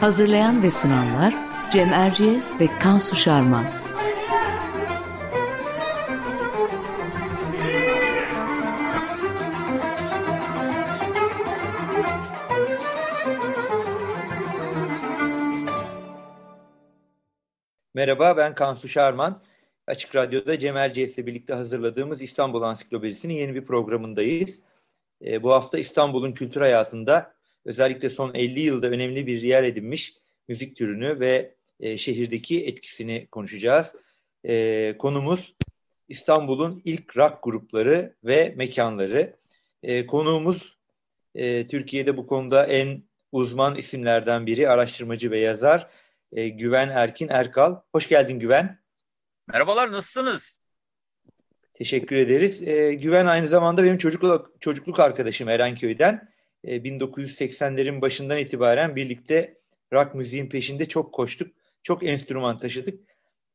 Hazırlayan ve sunanlar Cem Erciyes ve Kansu Şarman. Merhaba ben Kansu Şarman. Açık Radyo'da Cem Erciyes'le birlikte hazırladığımız İstanbul Ansiklopedisi'nin yeni bir programındayız. E, bu hafta İstanbul'un kültür hayatında özellikle son 50 yılda önemli bir yer edinmiş müzik türünü ve e, şehirdeki etkisini konuşacağız. E, konumuz İstanbul'un ilk rock grupları ve mekanları. E, konuğumuz e, Türkiye'de bu konuda en uzman isimlerden biri, araştırmacı ve yazar e, Güven Erkin Erkal. Hoş geldin Güven. Merhabalar, nasılsınız? Teşekkür ederiz. E, Güven aynı zamanda benim çocukluk, çocukluk arkadaşım Erenköy'den. E, 1980'lerin başından itibaren birlikte rock müziğin peşinde çok koştuk. Çok enstrüman taşıdık.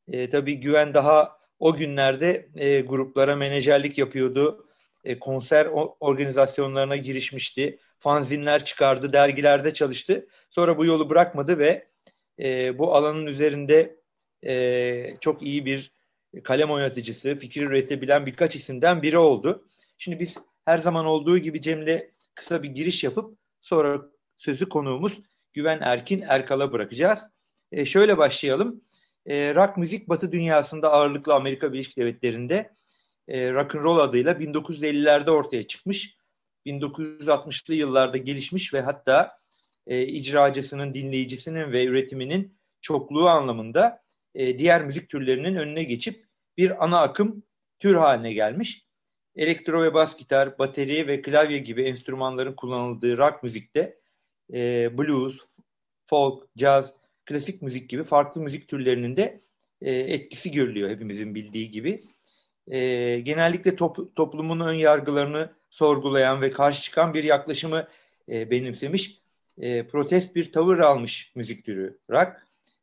E, tabii Güven daha o günlerde e, gruplara menajerlik yapıyordu. E, konser organizasyonlarına girişmişti. Fanzinler çıkardı, dergilerde çalıştı. Sonra bu yolu bırakmadı ve e, bu alanın üzerinde e, çok iyi bir kalem oynatıcısı, fikir üretebilen birkaç isimden biri oldu. Şimdi biz her zaman olduğu gibi Cem'le kısa bir giriş yapıp sonra sözü konuğumuz Güven Erkin Erkal'a bırakacağız. E, şöyle başlayalım. E, rock müzik Batı dünyasında ağırlıklı Amerika Birleşik Devletleri'nde e, rock and roll adıyla 1950'lerde ortaya çıkmış. 1960'lı yıllarda gelişmiş ve hatta e, icracısının, dinleyicisinin ve üretiminin çokluğu anlamında e, diğer müzik türlerinin önüne geçip bir ana akım tür haline gelmiş. Elektro ve bas gitar, bateri ve klavye gibi enstrümanların kullanıldığı rock müzikte e, blues, folk, jazz, klasik müzik gibi farklı müzik türlerinin de e, etkisi görülüyor hepimizin bildiği gibi. E, genellikle top, toplumun ön yargılarını sorgulayan ve karşı çıkan bir yaklaşımı e, benimsemiş e, protest bir tavır almış müzik türü rock.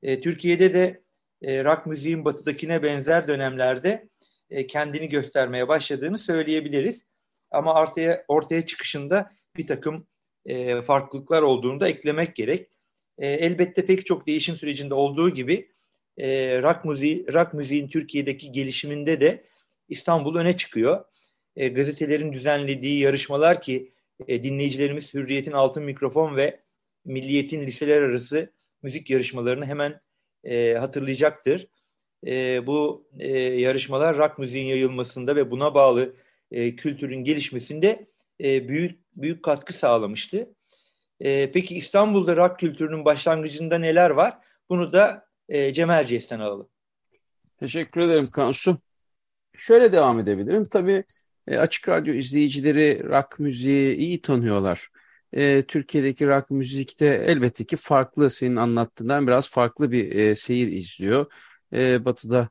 E, Türkiye'de de e, rock müziğin batıdakine benzer dönemlerde e, kendini göstermeye başladığını söyleyebiliriz. Ama ortaya, ortaya çıkışında bir takım e, farklılıklar olduğunu da eklemek gerek. E, elbette pek çok değişim sürecinde olduğu gibi e, rock, müziği, rock müziğin Türkiye'deki gelişiminde de İstanbul öne çıkıyor. E, gazetelerin düzenlediği yarışmalar ki e, dinleyicilerimiz Hürriyet'in Altın Mikrofon ve Milliyet'in liseler arası müzik yarışmalarını hemen e, hatırlayacaktır. E, bu e, yarışmalar rock müziğin yayılmasında ve buna bağlı e, kültürün gelişmesinde e, büyük büyük katkı sağlamıştı. E, peki İstanbul'da rock kültürünün başlangıcında neler var? Bunu da e, Cem Erciyes'ten alalım. Teşekkür ederim Kansu. Şöyle devam edebilirim. Tabii e, Açık Radyo izleyicileri rock müziği iyi tanıyorlar e, Türkiye'deki rock müzikte elbette ki farklı senin anlattığından biraz farklı bir e, seyir izliyor. E, batı'da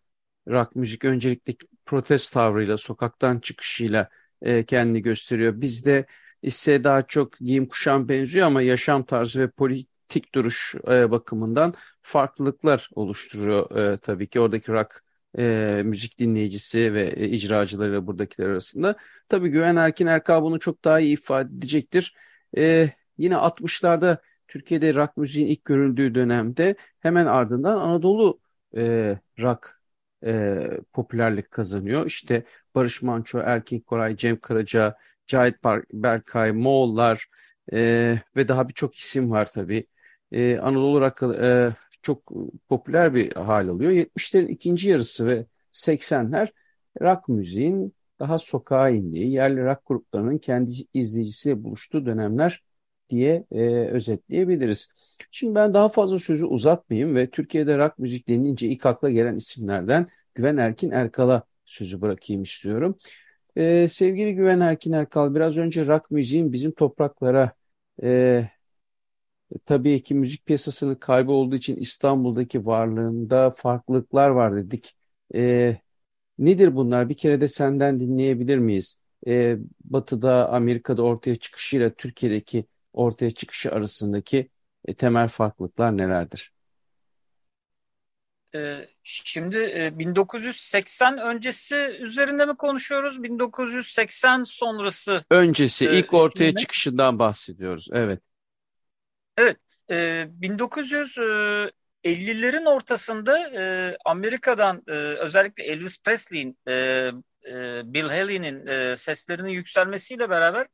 rock müzik öncelikle protest tavrıyla, sokaktan çıkışıyla e, kendini gösteriyor. Bizde ise daha çok giyim kuşam benziyor ama yaşam tarzı ve politik duruş e, bakımından farklılıklar oluşturuyor e, tabii ki oradaki rock e, müzik dinleyicisi ve e, icracıları buradakiler arasında. Tabii Güven Erkin Erkal bunu çok daha iyi ifade edecektir. E, yine 60'larda Türkiye'de rock müziğin ilk görüldüğü dönemde hemen ardından Anadolu e, rock e, popülerlik kazanıyor. İşte Barış Manço, Erkin Koray, Cem Karaca, Cahit Berkay, Moğollar e, ve daha birçok isim var tabii. E, Anadolu rock e, çok popüler bir hal alıyor. 70'lerin ikinci yarısı ve 80'ler rock müziğin daha sokağa indiği, yerli rock gruplarının kendi izleyicisiyle buluştuğu dönemler diye e, özetleyebiliriz. Şimdi ben daha fazla sözü uzatmayayım ve Türkiye'de rock müzik denilince ilk akla gelen isimlerden Güven Erkin Erkal'a sözü bırakayım istiyorum. Ee, sevgili Güven Erkin Erkal, biraz önce rock müziğin bizim topraklara e, tabii ki müzik piyasasının kaybı olduğu için İstanbul'daki varlığında farklılıklar var dedik. E, nedir bunlar? Bir kere de senden dinleyebilir miyiz? E, Batı'da, Amerika'da ortaya çıkışıyla Türkiye'deki ortaya çıkışı arasındaki e, temel farklılıklar nelerdir? Ee, şimdi 1980 e, öncesi üzerinde mi konuşuyoruz? 1980 sonrası Öncesi, e, ilk ortaya üstünde. çıkışından bahsediyoruz. Evet. Evet, e, 1950'lerin ortasında e, Amerika'dan e, özellikle Elvis Presley'in, Bill Haley'nin seslerinin yükselmesiyle beraber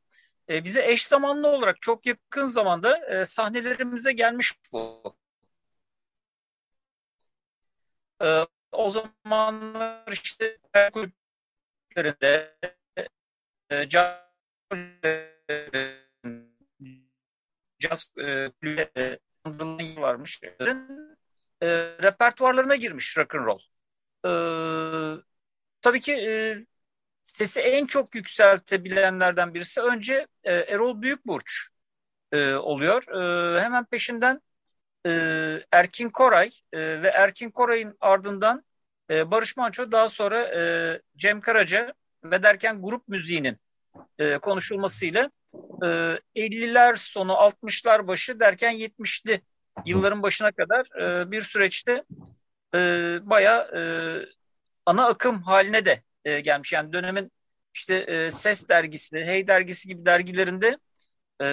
e, bize eş zamanlı olarak çok yakın zamanda e, sahnelerimize gelmiş bu. E, o zamanlar işte kulüplerinde e, caz caz e, kulüplerinde varmış. E, repertuarlarına girmiş rock and roll. E, tabii ki e, sesi en çok yükseltebilenlerden birisi önce e, Erol Büyükburç e, oluyor. E, hemen peşinden e, Erkin Koray e, ve Erkin Koray'ın ardından e, Barış Manço daha sonra e, Cem Karaca ve derken grup müziğinin e, konuşulmasıyla e, 50'ler sonu 60'lar başı derken 70'li yılların başına kadar e, bir süreçte e, bayağı e, ana akım haline de e, gelmiş. Yani dönemin işte e, Ses dergisi, Hey dergisi gibi dergilerinde e,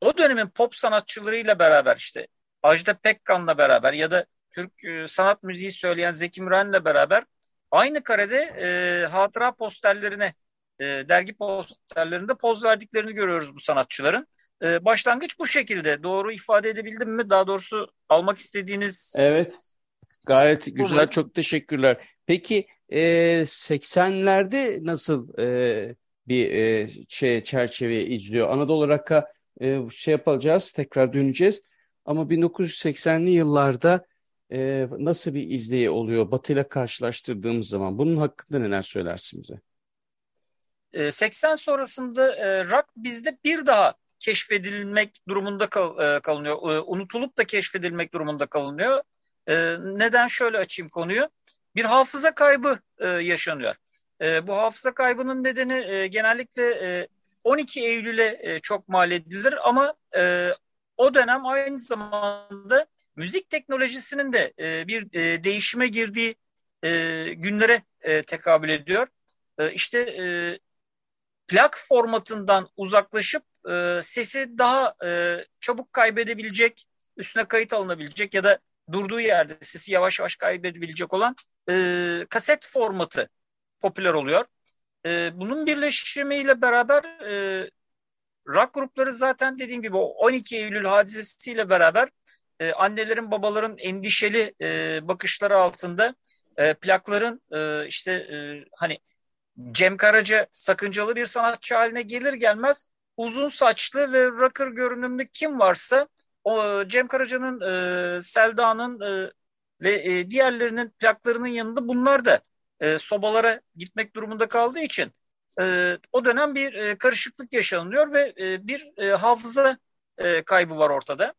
o dönemin pop sanatçılarıyla beraber işte Ajda Pekkan'la beraber ya da Türk e, sanat müziği söyleyen Zeki Müren'le beraber aynı karede e, hatıra posterlerine, e, dergi posterlerinde poz verdiklerini görüyoruz bu sanatçıların. E, başlangıç bu şekilde. Doğru ifade edebildim mi? Daha doğrusu almak istediğiniz... Evet, gayet güzel. Olur. Çok teşekkürler. Peki e, 80'lerde nasıl e, bir e, şey çerçeve izliyor? Anadolu Rock'a e, şey yapacağız, tekrar döneceğiz. Ama 1980'li yıllarda e, nasıl bir izleyi oluyor Batı ile karşılaştırdığımız zaman? Bunun hakkında neler söylersin bize? 80 e, sonrasında e, rock bizde bir daha keşfedilmek durumunda kal, e, kalınıyor. E, unutulup da keşfedilmek durumunda kalınıyor. E, neden şöyle açayım konuyu? Bir hafıza kaybı e, yaşanıyor. E, bu hafıza kaybının nedeni e, genellikle e, 12 Eylül'e e, çok mal edilir ama e, o dönem aynı zamanda müzik teknolojisinin de e, bir e, değişime girdiği e, günlere e, tekabül ediyor. E, işte e, plak formatından uzaklaşıp e, sesi daha e, çabuk kaybedebilecek, üstüne kayıt alınabilecek ya da durduğu yerde sesi yavaş yavaş kaybedebilecek olan e, kaset formatı popüler oluyor. E, bunun birleşimiyle beraber e, rock grupları zaten dediğim gibi o 12 Eylül hadisesiyle beraber e, annelerin babaların endişeli e, bakışları altında e, plakların e, işte e, hani Cem Karaca sakıncalı bir sanatçı haline gelir gelmez uzun saçlı ve rocker görünümlü kim varsa o Cem Karaca'nın, e, Selda'nın e, ve e, diğerlerinin plaklarının yanında bunlar da e, sobalara gitmek durumunda kaldığı için e, o dönem bir e, karışıklık yaşanıyor ve e, bir e, hafıza e, kaybı var ortada.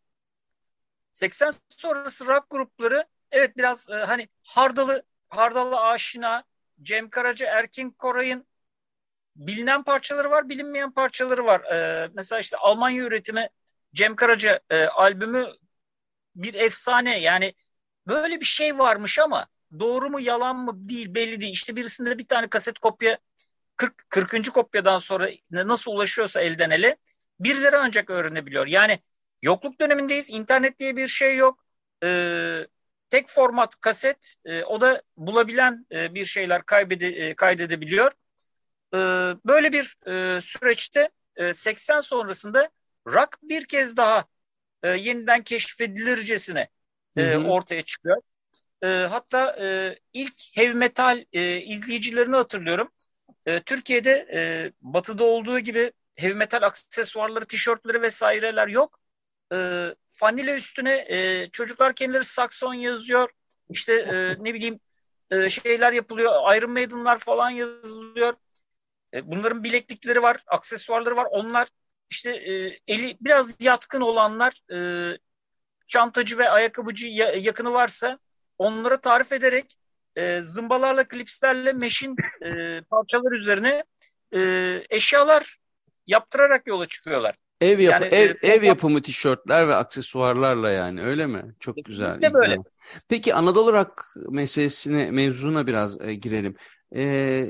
80 sonrası rock grupları evet biraz e, hani hardalı hardalı aşina Cem Karaca, Erkin Koray'ın bilinen parçaları var, bilinmeyen parçaları var. E, mesela işte Almanya üretimi Cem Karaca e, albümü bir efsane yani böyle bir şey varmış ama doğru mu yalan mı değil belli değil. İşte birisinde bir tane kaset kopya 40, 40. kopyadan sonra nasıl ulaşıyorsa elden ele birileri ancak öğrenebiliyor. Yani yokluk dönemindeyiz. İnternet diye bir şey yok. Ee, tek format kaset e, o da bulabilen e, bir şeyler kaybede, e, kaydedebiliyor. E, böyle bir e, süreçte e, 80 sonrasında rock bir kez daha e, yeniden keşfedilircesine e, hı hı. ortaya çıkıyor. E, hatta e, ilk heavy metal e, izleyicilerini hatırlıyorum. E, Türkiye'de e, batıda olduğu gibi heavy metal aksesuarları, tişörtleri vesaireler yok. E, fanile üstüne e, çocuklar kendileri sakson yazıyor. İşte e, ne bileyim e, şeyler yapılıyor. Iron Maiden'lar falan yazılıyor. E, bunların bileklikleri var, aksesuarları var. Onlar işte e, eli biraz yatkın olanlar e, çantacı ve ayakkabıcı yakını varsa onlara tarif ederek e, zımbalarla, klipslerle meşin e, parçalar üzerine e, eşyalar yaptırarak yola çıkıyorlar. Ev yapı yani, ev, e, ev yapımı tişörtler ve aksesuarlarla yani öyle mi? Çok güzel. böyle. Peki Anadolu Rock meselesine mevzuna biraz e, girelim. E,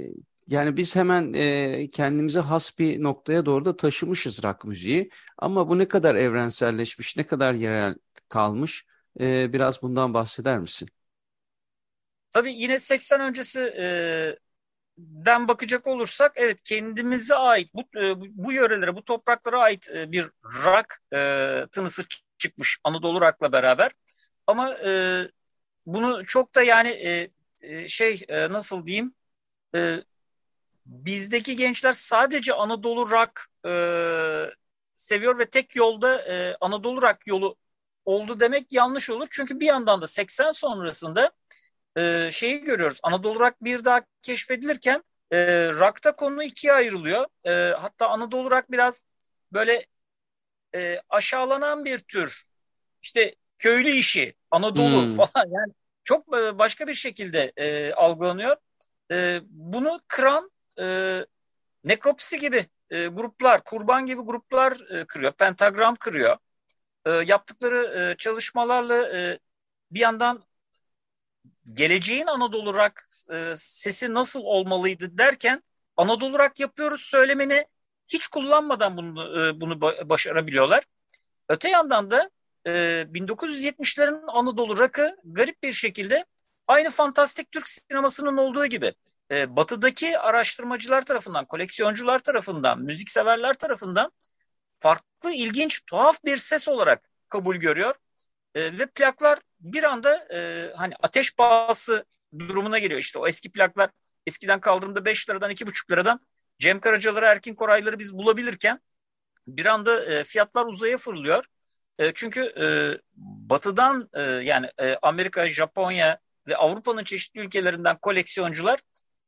yani biz hemen e, kendimize has bir noktaya doğru da taşımışız rock müziği. Ama bu ne kadar evrenselleşmiş, ne kadar yerel kalmış? E, biraz bundan bahseder misin? Tabii yine 80 öncesi e, den bakacak olursak evet kendimize ait bu e, bu yörelere bu topraklara ait e, bir rock e, tınısı çıkmış Anadolu rock'la beraber ama e, bunu çok da yani e, e, şey e, nasıl diyeyim bizdeki gençler sadece Anadolu rock e, seviyor ve tek yolda e, Anadolu rock yolu oldu demek yanlış olur çünkü bir yandan da 80 sonrasında e, şeyi görüyoruz. Anadolu Rock bir daha keşfedilirken e, rock'ta konu ikiye ayrılıyor. E, hatta Anadolu Rock biraz böyle e, aşağılanan bir tür. İşte köylü işi, Anadolu hmm. falan yani çok e, başka bir şekilde e, algılanıyor. E, bunu kıran e, nekropsi gibi e, gruplar, kurban gibi gruplar e, kırıyor, pentagram kırıyor. E, yaptıkları e, çalışmalarla e, bir yandan geleceğin Anadolu rock e, sesi nasıl olmalıydı derken Anadolu rock yapıyoruz söylemini hiç kullanmadan bunu e, bunu başarabiliyorlar. Öte yandan da e, 1970'lerin Anadolu rock'ı garip bir şekilde aynı fantastik Türk sinemasının olduğu gibi e, batıdaki araştırmacılar tarafından, koleksiyoncular tarafından, müzikseverler tarafından farklı, ilginç, tuhaf bir ses olarak kabul görüyor. E, ve plaklar bir anda e, hani ateş pahası durumuna geliyor. İşte o eski plaklar eskiden kaldırımda 5 liradan 2,5 liradan Cem Karacaları, Erkin Korayları biz bulabilirken bir anda e, fiyatlar uzaya fırlıyor. E, çünkü e, batıdan e, yani e, Amerika, Japonya ve Avrupa'nın çeşitli ülkelerinden koleksiyoncular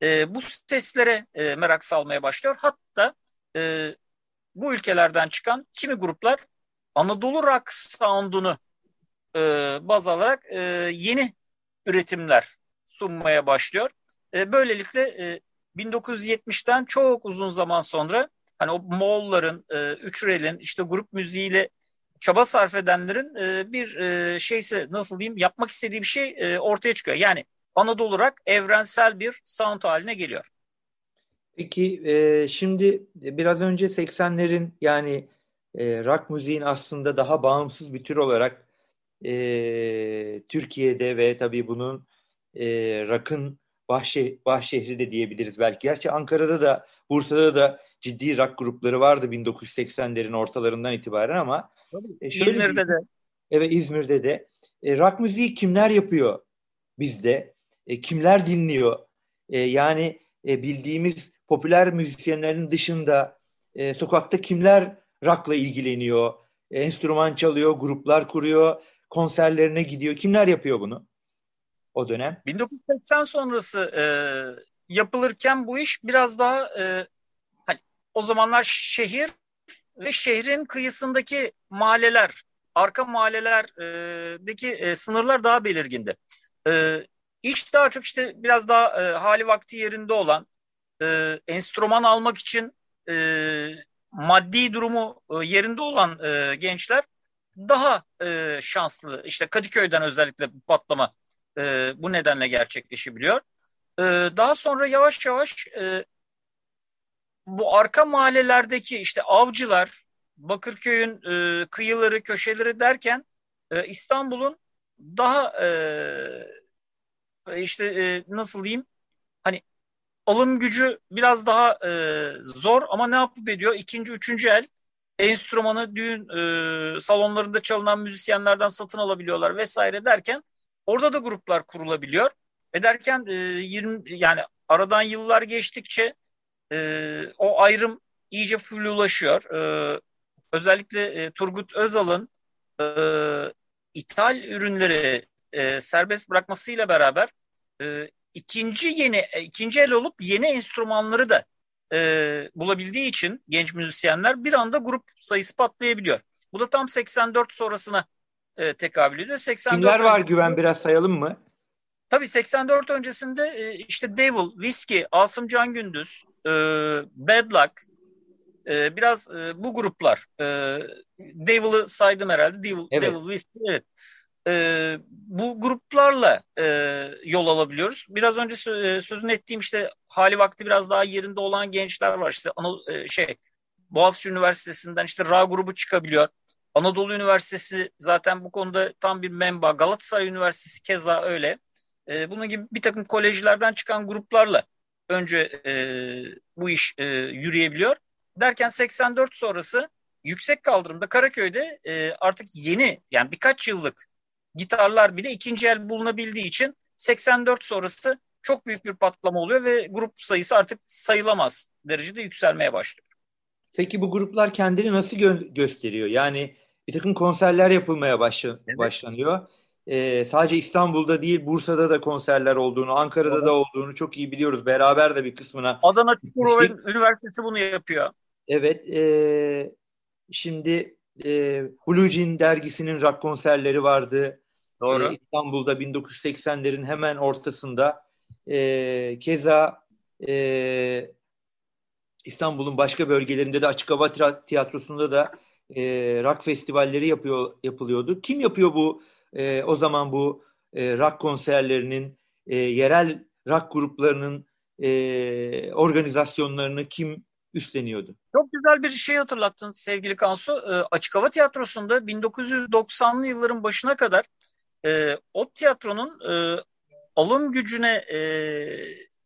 e, bu seslere e, merak salmaya başlıyor. Hatta e, bu ülkelerden çıkan kimi gruplar Anadolu rock sound'unu e, baz alarak e, yeni üretimler sunmaya başlıyor. E, böylelikle e, 1970'ten çok uzun zaman sonra hani o Moğolların, e, Üçrel'in işte grup müziğiyle çaba sarf edenlerin e, bir e, şeyse nasıl diyeyim yapmak istediği bir şey e, ortaya çıkıyor. Yani Anadolu olarak evrensel bir sound haline geliyor. Peki e, şimdi biraz önce 80'lerin yani e, rock müziğin aslında daha bağımsız bir tür olarak e, Türkiye'de ve tabii bunun e, rock'ın bahşe, bahşehri de diyebiliriz belki. Gerçi Ankara'da da Bursa'da da ciddi rock grupları vardı 1980'lerin ortalarından itibaren ama e, İzmir'de de. Evet İzmir'de de. E, rock müziği kimler yapıyor bizde? E, kimler dinliyor? E, yani e, bildiğimiz popüler müzisyenlerin dışında e, sokakta kimler rock'la ilgileniyor? E, enstrüman çalıyor, gruplar kuruyor konserlerine gidiyor. Kimler yapıyor bunu o dönem? 1980 sonrası e, yapılırken bu iş biraz daha e, hani o zamanlar şehir ve şehrin kıyısındaki mahalleler, arka mahallelerdeki e, sınırlar daha belirgindi. E, iş daha çok işte biraz daha e, hali vakti yerinde olan e, enstrüman almak için e, maddi durumu e, yerinde olan e, gençler daha e, şanslı. İşte Kadıköy'den özellikle patlama e, bu nedenle gerçekleşebiliyor. E, daha sonra yavaş yavaş e, bu arka mahallelerdeki işte avcılar, Bakırköy'ün e, kıyıları, köşeleri derken e, İstanbul'un daha e, işte e, nasıl diyeyim hani alım gücü biraz daha e, zor ama ne yapıp ediyor? İkinci, üçüncü el enstrümanı düğün e, salonlarında çalınan müzisyenlerden satın alabiliyorlar vesaire derken orada da gruplar kurulabiliyor. Ve derken e, 20 yani aradan yıllar geçtikçe e, o ayrım iyice flulaşıyor. E, özellikle e, Turgut Özal'ın e, ithal ürünleri e, serbest bırakmasıyla beraber e, ikinci yeni ikinci el olup yeni enstrümanları da e, bulabildiği için genç müzisyenler bir anda grup sayısı patlayabiliyor. Bu da tam 84 sonrasına e, tekabül ediyor. 84 Kimler var Güven biraz sayalım mı? Tabii 84 öncesinde e, işte Devil, Whiskey, Asım Can Gündüz, e, Bad Luck, e, biraz e, bu gruplar. E, Devil'ı saydım herhalde. Devil, evet. Devil Whiskey, evet. E, bu gruplarla e, yol alabiliyoruz. Biraz önce sö- sözünü ettiğim işte hali vakti biraz daha yerinde olan gençler var. İşte Anadolu, e, şey Boğaziçi Üniversitesi'nden işte Ra grubu çıkabiliyor. Anadolu Üniversitesi zaten bu konuda tam bir memba. Galatasaray Üniversitesi keza öyle. E, bunun gibi bir takım kolejlerden çıkan gruplarla önce e, bu iş e, yürüyebiliyor. Derken 84 sonrası yüksek kaldırımda Karaköy'de e, artık yeni yani birkaç yıllık gitarlar bile ikinci el bulunabildiği için 84 sonrası çok büyük bir patlama oluyor ve grup sayısı artık sayılamaz derecede yükselmeye başlıyor. Peki bu gruplar kendini nasıl gö- gösteriyor? Yani bir takım konserler yapılmaya başla- evet. başlanıyor. Ee, sadece İstanbul'da değil Bursa'da da konserler olduğunu, Ankara'da evet. da olduğunu çok iyi biliyoruz. Beraber de bir kısmına. Adana Çukurova Üniversitesi bunu yapıyor. Evet. E, şimdi e, Blue Jean dergisinin rock konserleri vardı. Doğru. E, İstanbul'da 1980'lerin hemen ortasında. E, keza e, İstanbul'un başka bölgelerinde de Açık Hava Tiyatrosu'nda da e, rock festivalleri yapıyor yapılıyordu. Kim yapıyor bu e, o zaman bu e, rock konserlerinin e, yerel rock gruplarının e, organizasyonlarını kim üstleniyordu? Çok güzel bir şey hatırlattın sevgili Kansu. E, Açık Hava Tiyatrosu'nda 1990'lı yılların başına kadar e, o tiyatronun e, alım gücüne e,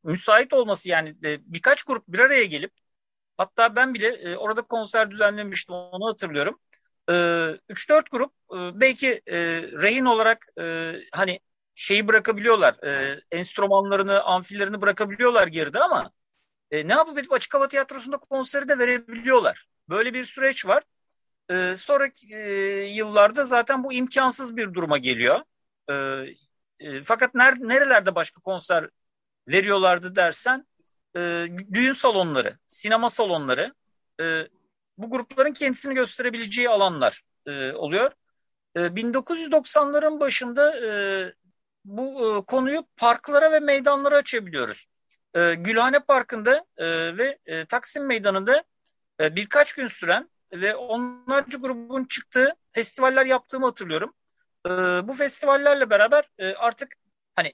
müsait olması yani e, birkaç grup bir araya gelip hatta ben bile e, orada konser düzenlemiştim onu hatırlıyorum. E, 3-4 grup e, belki e, rehin olarak e, hani şeyi bırakabiliyorlar e, enstrümanlarını amfilerini bırakabiliyorlar geride ama e, ne yapıp edip açık hava tiyatrosunda konseri de verebiliyorlar. Böyle bir süreç var. E, sonraki e, yıllarda zaten bu imkansız bir duruma geliyor. E, e, fakat ner, nerelerde başka konser veriyorlardı dersen e, düğün salonları, sinema salonları e, bu grupların kendisini gösterebileceği alanlar e, oluyor. E, 1990'ların başında e, bu e, konuyu parklara ve meydanlara açabiliyoruz. E, Gülhane Parkı'nda e, ve e, Taksim Meydanı'nda e, birkaç gün süren ve onlarca grubun çıktığı festivaller yaptığımı hatırlıyorum. E, bu festivallerle beraber e, artık hani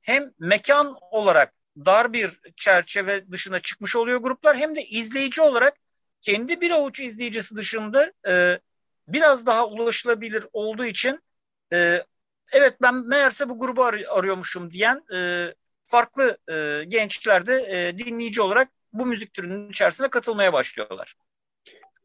hem mekan olarak dar bir çerçeve dışına çıkmış oluyor gruplar hem de izleyici olarak kendi bir avuç izleyicisi dışında e, biraz daha ulaşılabilir olduğu için e, evet ben meğerse bu grubu ar- arıyormuşum diyen e, farklı e, gençler de e, dinleyici olarak bu müzik türünün içerisine katılmaya başlıyorlar.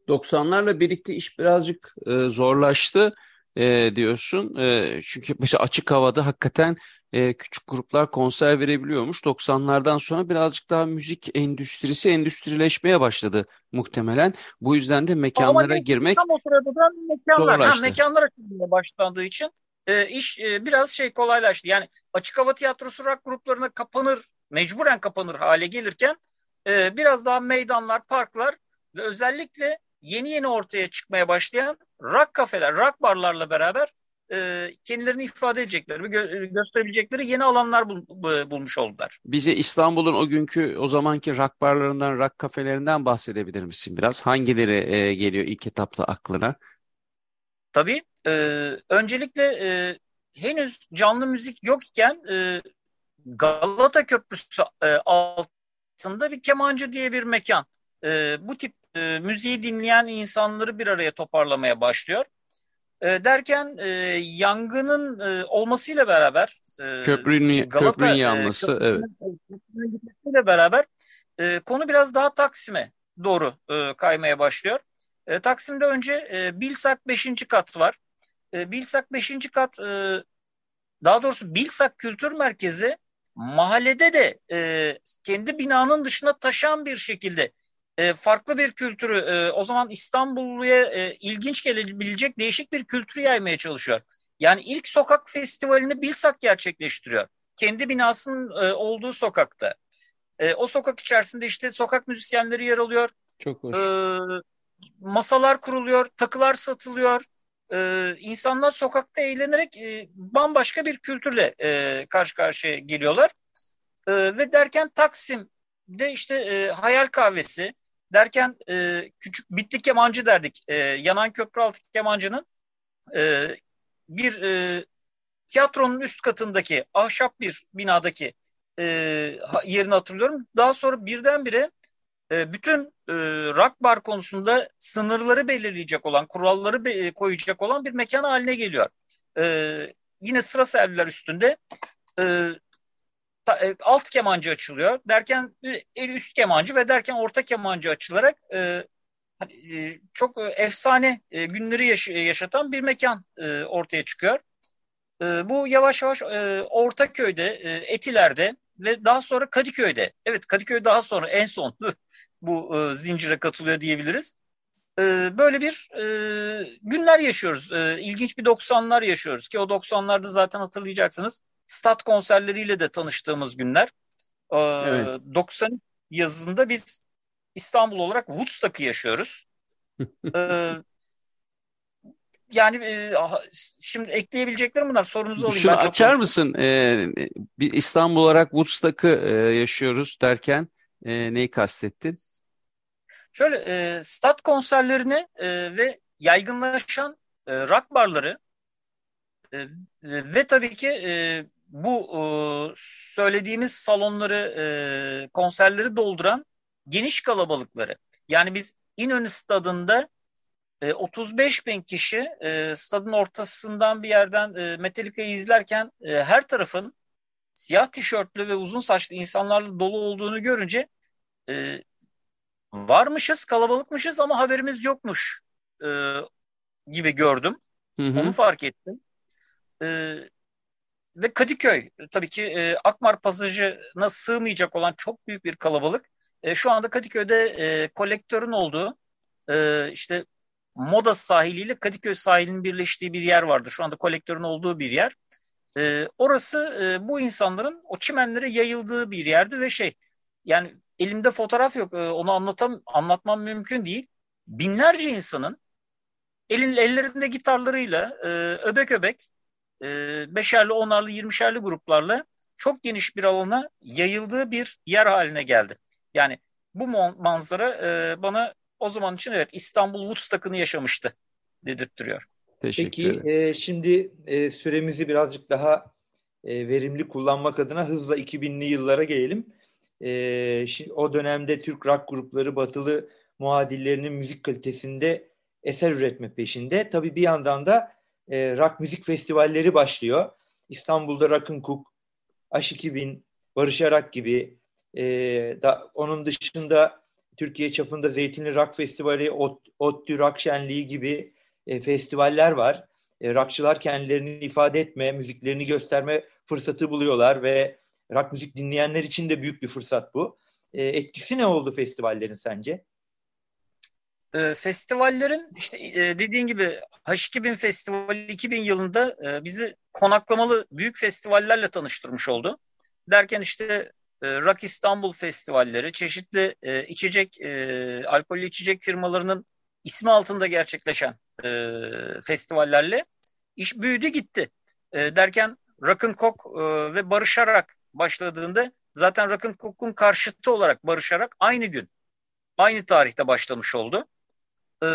90'larla birlikte iş birazcık e, zorlaştı e, diyorsun. E, çünkü mesela açık havada hakikaten e, küçük gruplar konser verebiliyormuş. 90'lardan sonra birazcık daha müzik endüstrisi endüstrileşmeye başladı muhtemelen. Bu yüzden de mekanlara Ama girmek tam o sırada da mekanlar, ha, zorlaştı. mekanlar açılmaya başlandığı için e, iş e, biraz şey kolaylaştı. Yani açık hava tiyatrosu rock gruplarına kapanır, mecburen kapanır hale gelirken e, biraz daha meydanlar, parklar ve özellikle yeni yeni ortaya çıkmaya başlayan rock kafeler, rock barlarla beraber e, kendilerini ifade edecekleri gö- gösterebilecekleri yeni alanlar bul- bu- bulmuş oldular. Bize İstanbul'un o günkü o zamanki rock barlarından, rock kafelerinden bahsedebilir misin biraz? Hangileri e, geliyor ilk etapta aklına? Tabii e, öncelikle e, henüz canlı müzik yokken e, Galata Köprüsü e, altında bir kemancı diye bir mekan. E, bu tip e, müziği dinleyen insanları bir araya toparlamaya başlıyor. E, derken e, yangının e, olmasıyla beraber e, Köprünün, Galata köprünün e, yanması, evet. köprünün, köprünün gitmesiyle beraber e, konu biraz daha Taksim'e doğru e, kaymaya başlıyor. E, Taksim'de önce e, Bilsak 5. kat var. E, Bilsak 5. kat e, daha doğrusu Bilsak Kültür Merkezi mahallede de e, kendi binanın dışına taşan bir şekilde e, farklı bir kültürü e, o zaman İstanbulluya e, ilginç gelebilecek değişik bir kültürü yaymaya çalışıyor. Yani ilk sokak festivalini Bilsak gerçekleştiriyor. Kendi binasının e, olduğu sokakta. E, o sokak içerisinde işte sokak müzisyenleri yer alıyor. Çok hoş. E, masalar kuruluyor, takılar satılıyor. E, insanlar sokakta eğlenerek e, bambaşka bir kültürle e, karşı karşıya geliyorlar. E, ve derken Taksim'de işte e, hayal kahvesi, derken e, küçük bitli kemancı derdik. E, yanan köprü altı kemancının e, bir e, tiyatronun üst katındaki ahşap bir binadaki e, yerini hatırlıyorum. Daha sonra birdenbire e, bütün e, rock bar konusunda sınırları belirleyecek olan, kuralları be, koyacak olan bir mekan haline geliyor. E, yine sıra serviler üstünde e, e, alt kemancı açılıyor. Derken e, üst kemancı ve derken orta kemancı açılarak e, hani, e, çok e, efsane e, günleri yaş yaşatan bir mekan e, ortaya çıkıyor. E, bu yavaş yavaş e, Ortaköy'de, e, Etiler'de ve daha sonra Kadıköy'de. Evet Kadıköy daha sonra en son bu e, zincire katılıyor diyebiliriz. E, böyle bir e, günler yaşıyoruz. E, ilginç bir 90'lar yaşıyoruz ki o 90'larda zaten hatırlayacaksınız. Stat konserleriyle de tanıştığımız günler. E, evet. 90 yazında biz İstanbul olarak Woodstock'ı yaşıyoruz. ee, yani e, şimdi ekleyebileceklerim bunlar. Sorunuzu alayım. Şunu ben açar çok... mısın? Ee, bir İstanbul olarak Woodstock'ı e, yaşıyoruz derken e, neyi kastettin? Şöyle e, stat konserlerini e, ve yaygınlaşan e, rock barları e, ve tabii ki e, bu e, söylediğimiz salonları, e, konserleri dolduran geniş kalabalıkları. Yani biz İnönü stadında e, 35 bin kişi e, stadın ortasından bir yerden e, Metallica'yı izlerken e, her tarafın siyah tişörtlü ve uzun saçlı insanlarla dolu olduğunu görünce e, varmışız, kalabalıkmışız ama haberimiz yokmuş e, gibi gördüm. Hı hı. Onu fark ettim. E, ve Kadıköy tabii ki e, Akmar pasajına sığmayacak olan çok büyük bir kalabalık. E, şu anda Kadıköy'de e, kolektörün olduğu e, işte Moda sahiliyle Kadıköy sahilinin birleştiği bir yer vardı. Şu anda kolektörün olduğu bir yer. E, orası e, bu insanların o çimenlere yayıldığı bir yerdi ve şey yani elimde fotoğraf yok e, onu anlatam anlatmam mümkün değil. Binlerce insanın elin ellerinde gitarlarıyla e, öbek öbek e, beşerli, onarlı, yirmişerli gruplarla çok geniş bir alana yayıldığı bir yer haline geldi. Yani bu manzara e, bana o zaman için evet İstanbul Woodstock'ını yaşamıştı dedirttiriyor. Peki e, şimdi e, süremizi birazcık daha e, verimli kullanmak adına hızla 2000'li yıllara gelelim. E, şimdi, o dönemde Türk rock grupları batılı muadillerinin müzik kalitesinde eser üretme peşinde. Tabii bir yandan da e, rock müzik festivalleri başlıyor. İstanbul'da Rock'n Cook, H2000, Barış Arak gibi e, da, onun dışında Türkiye çapında Zeytinli Rock Festivali, Ot, ODTÜ Rock Şenliği gibi e, festivaller var. E, rockçılar kendilerini ifade etme, müziklerini gösterme fırsatı buluyorlar ve rock müzik dinleyenler için de büyük bir fırsat bu. E, etkisi ne oldu festivallerin sence? E, festivallerin işte e, dediğin gibi H2000 Festivali 2000 yılında e, bizi konaklamalı büyük festivallerle tanıştırmış oldu. Derken işte e, Rock İstanbul festivalleri, çeşitli e, içecek, e, alkollü içecek firmalarının ismi altında gerçekleşen e, festivallerle iş büyüdü gitti. E, derken Rock'n Coke e, ve Barışarak başladığında zaten Rock'n Coke'un karşıtı olarak Barışarak aynı gün, aynı tarihte başlamış oldu. E,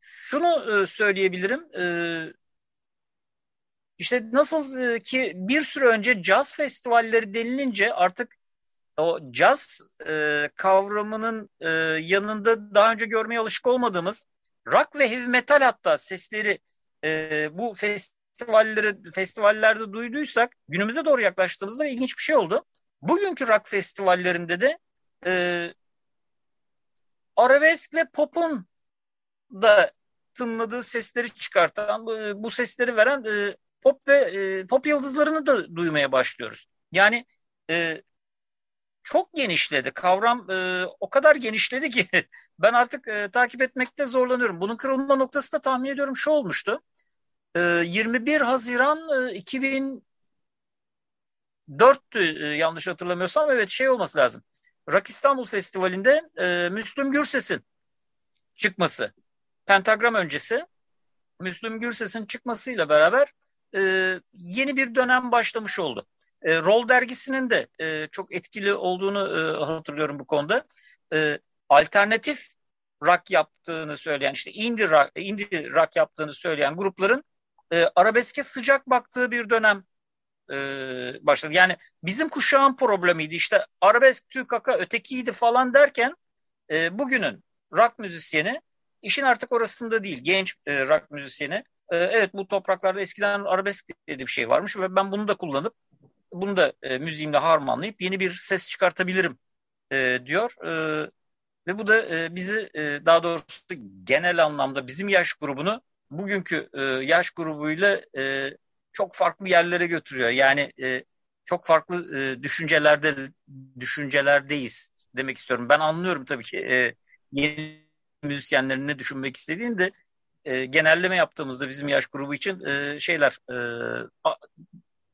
şunu söyleyebilirim. E, işte nasıl e, ki bir süre önce caz festivalleri denilince artık o caz e, kavramının e, yanında daha önce görmeye alışık olmadığımız rock ve heavy metal hatta sesleri e, bu festivalleri festivallerde duyduysak günümüze doğru yaklaştığımızda ilginç bir şey oldu. Bugünkü rock festivallerinde de e, arabesk ve pop'un da tınladığı sesleri çıkartan, bu, bu sesleri veren e, pop ve e, pop yıldızlarını da duymaya başlıyoruz. Yani e, çok genişledi. Kavram e, o kadar genişledi ki ben artık e, takip etmekte zorlanıyorum. Bunun kırılma noktası da tahmin ediyorum şu olmuştu. E, 21 Haziran e, 2000 dörttü e, yanlış hatırlamıyorsam evet şey olması lazım. Rock İstanbul Festivali'nde e, Müslüm Gürses'in çıkması. Pentagram öncesi Müslüm Gürses'in çıkmasıyla beraber e, yeni bir dönem başlamış oldu. E, Roll dergisinin de e, çok etkili olduğunu e, hatırlıyorum bu konuda. E, alternatif rock yaptığını söyleyen işte indie rock, indie rock yaptığını söyleyen grupların e, arabeske sıcak baktığı bir dönem e, başladı. Yani bizim kuşağın problemiydi işte arabesk tükaka ötekiydi falan derken e, bugünün rock müzisyeni işin artık orasında değil genç e, rock müzisyeni. E, evet bu topraklarda eskiden arabesk dediği bir şey varmış ve ben bunu da kullanıp bunu da e, müziğimle harmanlayıp yeni bir ses çıkartabilirim e, diyor. E, ve bu da e, bizi e, daha doğrusu genel anlamda bizim yaş grubunu bugünkü e, yaş grubuyla e, çok farklı yerlere götürüyor. Yani e, çok farklı e, düşüncelerde düşüncelerdeyiz demek istiyorum. Ben anlıyorum tabii ki e, yeni müzisyenlerin ne düşünmek istediğini de e, genelleme yaptığımızda bizim yaş grubu için e, şeyler e,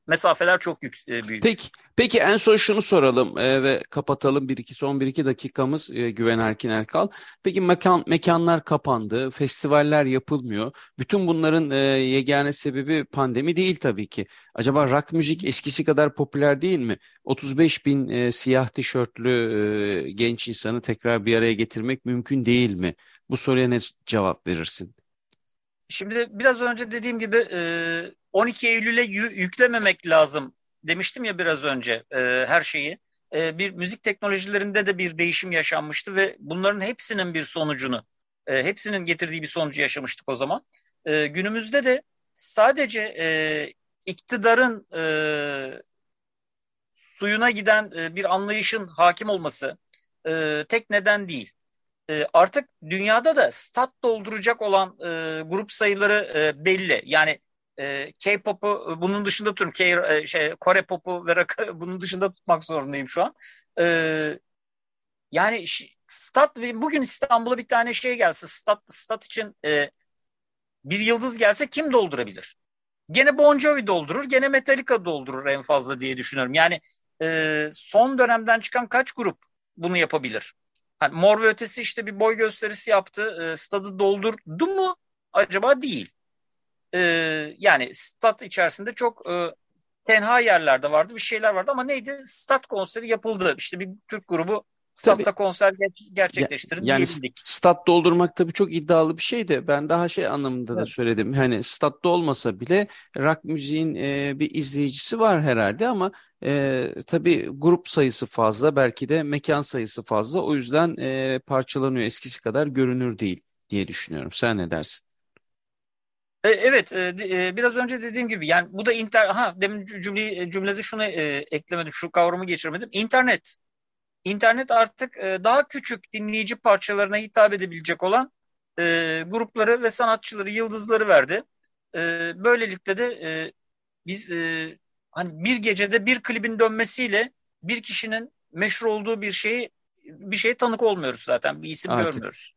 mesafeler çok yük, e, büyük. Peki, peki en son şunu soralım e, ve kapatalım. Bir iki son bir iki dakikamız e, Güven Erkin Erkal. Peki mekan mekanlar kapandı, festivaller yapılmıyor. Bütün bunların e, yegane sebebi pandemi değil tabii ki. Acaba rock müzik eskisi kadar popüler değil mi? 35 bin e, siyah tişörtlü e, genç insanı tekrar bir araya getirmek mümkün değil mi? Bu soruya ne cevap verirsin? Şimdi biraz önce dediğim gibi 12 Eylül'e yüklememek lazım demiştim ya biraz önce her şeyi. Bir müzik teknolojilerinde de bir değişim yaşanmıştı ve bunların hepsinin bir sonucunu, hepsinin getirdiği bir sonucu yaşamıştık o zaman. Günümüzde de sadece iktidarın suyuna giden bir anlayışın hakim olması tek neden değil. E, artık dünyada da stat dolduracak olan e, grup sayıları e, belli. Yani e, K-pop'u e, bunun dışında tutuyorum. K, e, şey, Kore pop'u ve rock'ı bunun dışında tutmak zorundayım şu an. E, yani stat bugün İstanbul'a bir tane şey gelse stat stat için e, bir yıldız gelse kim doldurabilir? Gene Bon Jovi doldurur, gene Metallica doldurur en fazla diye düşünüyorum. Yani e, son dönemden çıkan kaç grup bunu yapabilir? Hani Mor ve Ötesi işte bir boy gösterisi yaptı. E, stadı doldurdu mu? Acaba değil. E, yani stat içerisinde çok e, tenha yerlerde vardı. Bir şeyler vardı ama neydi? Stat konseri yapıldı. İşte bir Türk grubu statta Tabii. konser gerçekleştirin yani diyebildik. Stat doldurmak tabii çok iddialı bir şey de ben daha şey anlamında evet. da söyledim. Hani statta olmasa bile rock müziğin e, bir izleyicisi var herhalde ama e, tabii grup sayısı fazla, belki de mekan sayısı fazla. O yüzden e, parçalanıyor, eskisi kadar görünür değil diye düşünüyorum. Sen ne dersin? E, evet, e, e, biraz önce dediğim gibi yani bu da inter ha demin cümleyi cümlede şunu e, eklemedim, şu kavramı geçirmedim. İnternet. İnternet artık e, daha küçük dinleyici parçalarına hitap edebilecek olan e, grupları ve sanatçıları, yıldızları verdi. E, böylelikle de e, biz e, hani bir gecede bir klibin dönmesiyle bir kişinin meşhur olduğu bir şeyi bir şeye tanık olmuyoruz zaten. Bir isim Artık. görmüyoruz.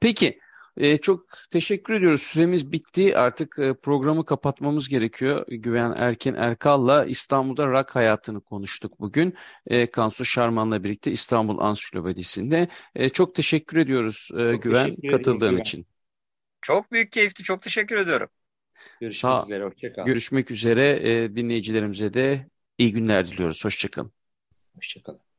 Peki e, çok teşekkür ediyoruz. Süremiz bitti. Artık e, programı kapatmamız gerekiyor. Güven Erken Erkal'la İstanbul'da rock hayatını konuştuk bugün. E, Kansu Şarman'la birlikte İstanbul Ansiklopedisi'nde. E, çok teşekkür ediyoruz e, Güven teşekkür katıldığın Güven. için. Çok büyük keyifti. Çok teşekkür ediyorum. Görüşmek Sağ, üzere. Hoşçakalın. Görüşmek üzere. E, dinleyicilerimize de iyi günler diliyoruz. Hoşçakalın. Hoşçakalın.